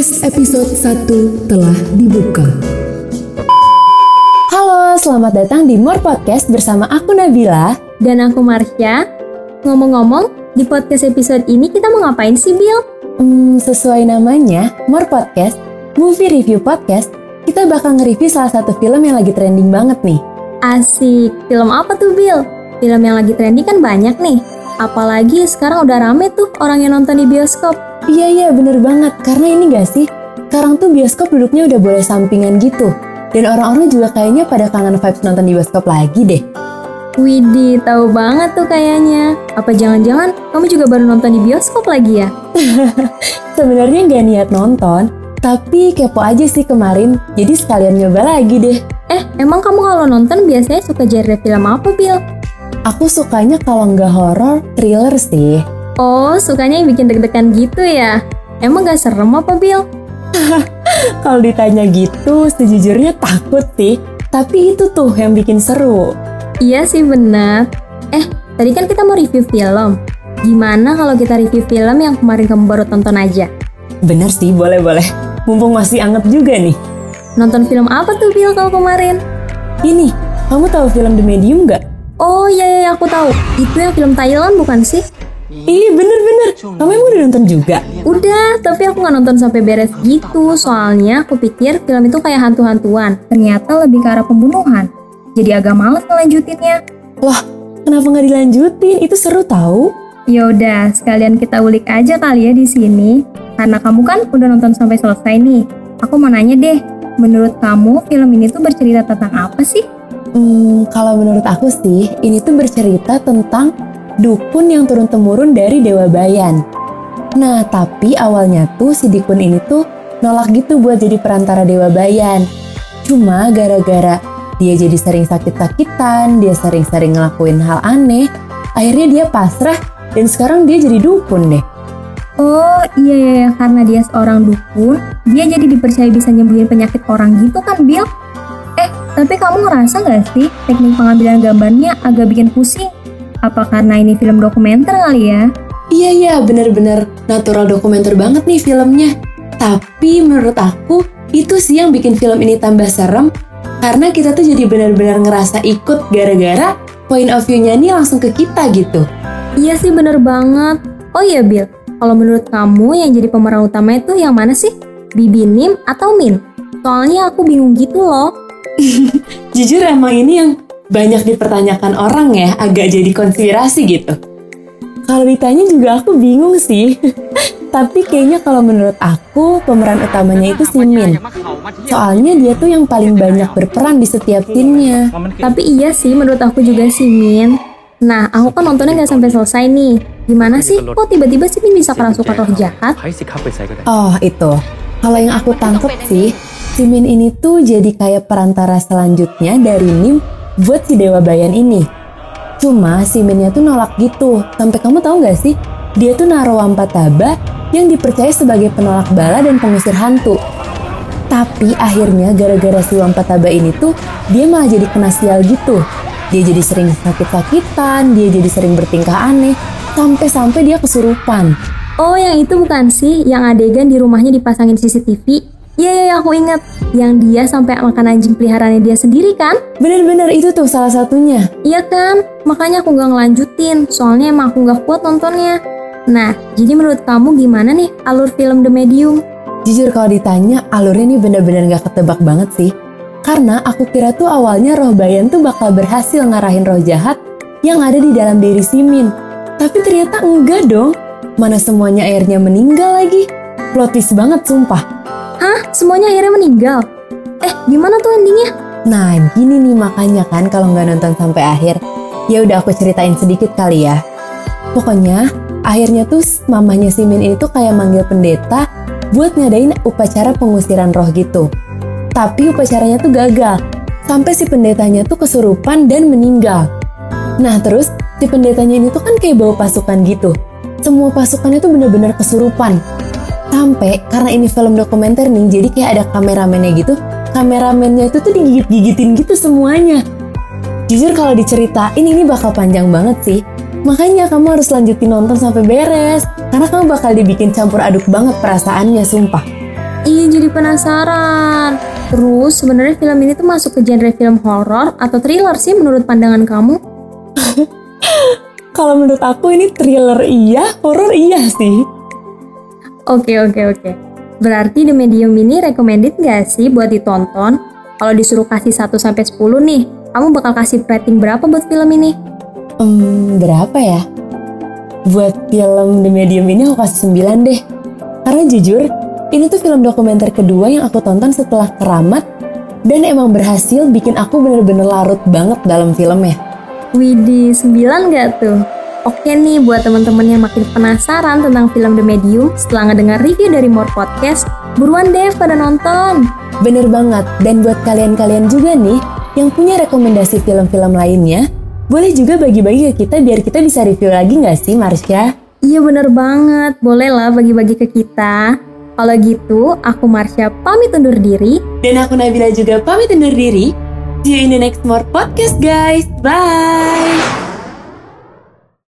Episode 1 telah dibuka. Halo, selamat datang di More Podcast bersama aku Nabila. Dan aku Marsha. Ngomong-ngomong, di podcast episode ini kita mau ngapain sih, Bill? Hmm, sesuai namanya, More Podcast, Movie Review Podcast, kita bakal nge-review salah satu film yang lagi trending banget nih. Asik, film apa tuh, Bill? Film yang lagi trending kan banyak nih. Apalagi sekarang udah rame tuh orang yang nonton di bioskop. Iya iya bener banget, karena ini gak sih, sekarang tuh bioskop duduknya udah boleh sampingan gitu. Dan orang-orang juga kayaknya pada kangen vibes nonton di bioskop lagi deh. Widih, tahu banget tuh kayaknya. Apa jangan-jangan kamu juga baru nonton di bioskop lagi ya? Sebenarnya gak niat nonton, tapi kepo aja sih kemarin, jadi sekalian nyoba lagi deh. Eh, emang kamu kalau nonton biasanya suka genre film apa, Bill? Aku sukanya kalau nggak horor, thriller sih. Oh, sukanya yang bikin deg-degan gitu ya? Emang gak serem apa, Bill? Kalau ditanya gitu, sejujurnya takut sih. Tapi itu tuh yang bikin seru. Iya sih benar. Eh, tadi kan kita mau review film. Gimana kalau kita review film yang kemarin kamu baru tonton aja? Bener sih, boleh-boleh. Mumpung masih anget juga nih. Nonton film apa tuh, Bill, kalau kemarin? Ini, kamu tahu film The Medium nggak? Oh iya, iya, aku tahu. Itu yang film Thailand bukan sih? Ih, bener-bener. Kamu emang udah nonton juga? Udah, tapi aku nggak nonton sampai beres gitu. Soalnya aku pikir film itu kayak hantu-hantuan. Ternyata lebih ke arah pembunuhan. Jadi agak males ngelanjutinnya. Wah, kenapa nggak dilanjutin? Itu seru tahu. Yaudah, sekalian kita ulik aja kali ya di sini. Karena kamu kan udah nonton sampai selesai nih. Aku mau nanya deh, menurut kamu film ini tuh bercerita tentang apa sih? Hmm, kalau menurut aku sih, ini tuh bercerita tentang dukun yang turun-temurun dari Dewa Bayan. Nah, tapi awalnya tuh si dukun ini tuh nolak gitu buat jadi perantara Dewa Bayan. Cuma gara-gara dia jadi sering sakit-sakitan, dia sering-sering ngelakuin hal aneh, akhirnya dia pasrah dan sekarang dia jadi dukun deh. Oh iya iya, karena dia seorang dukun, dia jadi dipercaya bisa nyembuhin penyakit orang gitu kan Bill? Eh, tapi kamu ngerasa gak sih teknik pengambilan gambarnya agak bikin pusing? Apa karena ini film dokumenter kali ya? Iya iya bener-bener natural dokumenter banget nih filmnya. Tapi menurut aku itu sih yang bikin film ini tambah serem karena kita tuh jadi benar-benar ngerasa ikut gara-gara point of view-nya nih langsung ke kita gitu. Iya sih bener banget. Oh iya Bill, kalau menurut kamu yang jadi pemeran utama itu yang mana sih? Bibi Nim atau Min? Soalnya aku bingung gitu loh. Jujur emang ini yang banyak dipertanyakan orang ya, agak jadi konspirasi gitu. Kalau ditanya juga aku bingung sih. Tapi kayaknya kalau menurut aku pemeran utamanya itu si Min. Soalnya dia tuh yang paling banyak berperan di setiap scene-nya. Tapi iya sih menurut aku juga si Min. Nah, aku kan nontonnya nggak sampai selesai nih. Gimana sih? Kok tiba-tiba si Min bisa kerasukan roh jahat? Oh itu, kalau yang aku tangkep sih, si Min ini tuh jadi kayak perantara selanjutnya dari Nim buat si Dewa Bayan ini. Cuma si Minnya tuh nolak gitu, sampai kamu tahu nggak sih? Dia tuh naruh Wampataba yang dipercaya sebagai penolak bala dan pengusir hantu. Tapi akhirnya gara-gara si Wampataba ini tuh, dia malah jadi kena sial gitu. Dia jadi sering sakit-sakitan, dia jadi sering bertingkah aneh, sampai-sampai dia kesurupan. Oh, yang itu bukan sih? Yang adegan di rumahnya dipasangin CCTV? Iya, iya, aku inget. Yang dia sampai makan anjing peliharaannya dia sendiri kan? Bener-bener itu tuh salah satunya. Iya kan? Makanya aku gak ngelanjutin, soalnya emang aku gak kuat nontonnya. Nah, jadi menurut kamu gimana nih alur film The Medium? Jujur kalau ditanya, alurnya ini bener-bener gak ketebak banget sih. Karena aku kira tuh awalnya roh bayan tuh bakal berhasil ngarahin roh jahat yang ada di dalam diri Simin. Tapi ternyata enggak dong. Mana semuanya akhirnya meninggal lagi. Plot twist banget sumpah. Hah? Semuanya akhirnya meninggal? Eh, gimana tuh endingnya? Nah gini nih makanya kan kalau nggak nonton sampai akhir. Ya udah aku ceritain sedikit kali ya. Pokoknya akhirnya tuh mamanya Simin ini tuh kayak manggil pendeta buat ngadain upacara pengusiran roh gitu. Tapi upacaranya tuh gagal. Sampai si pendetanya tuh kesurupan dan meninggal. Nah terus si pendetanya ini tuh kan kayak bawa pasukan gitu. Semua pasukannya tuh bener-bener kesurupan. Sampai karena ini film dokumenter nih, jadi kayak ada kameramennya gitu. Kameramennya itu tuh digigit-gigitin gitu semuanya. Jujur kalau diceritain ini bakal panjang banget sih. Makanya kamu harus lanjutin nonton sampai beres. Karena kamu bakal dibikin campur aduk banget perasaannya, sumpah. Iya jadi penasaran. Terus sebenarnya film ini tuh masuk ke genre film horor atau thriller sih menurut pandangan kamu? Kalau menurut aku ini thriller iya, horor iya sih. Oke oke oke. Berarti The Medium ini recommended gak sih buat ditonton? Kalau disuruh kasih 1 sampai 10 nih, kamu bakal kasih rating berapa buat film ini? Hmm, berapa ya? Buat film The Medium ini aku kasih 9 deh. Karena jujur, ini tuh film dokumenter kedua yang aku tonton setelah Keramat dan emang berhasil bikin aku bener-bener larut banget dalam filmnya. Widih, 9 gak tuh? Oke nih buat teman-teman yang makin penasaran tentang film The Medium setelah ngedengar review dari More Podcast, buruan deh pada nonton. Bener banget, dan buat kalian-kalian juga nih yang punya rekomendasi film-film lainnya, boleh juga bagi-bagi ke kita biar kita bisa review lagi nggak sih Marsha? Iya bener banget, boleh lah bagi-bagi ke kita. Kalau gitu, aku Marsha pamit undur diri. Dan aku Nabila juga pamit undur diri. See you in the next more podcast guys. Bye!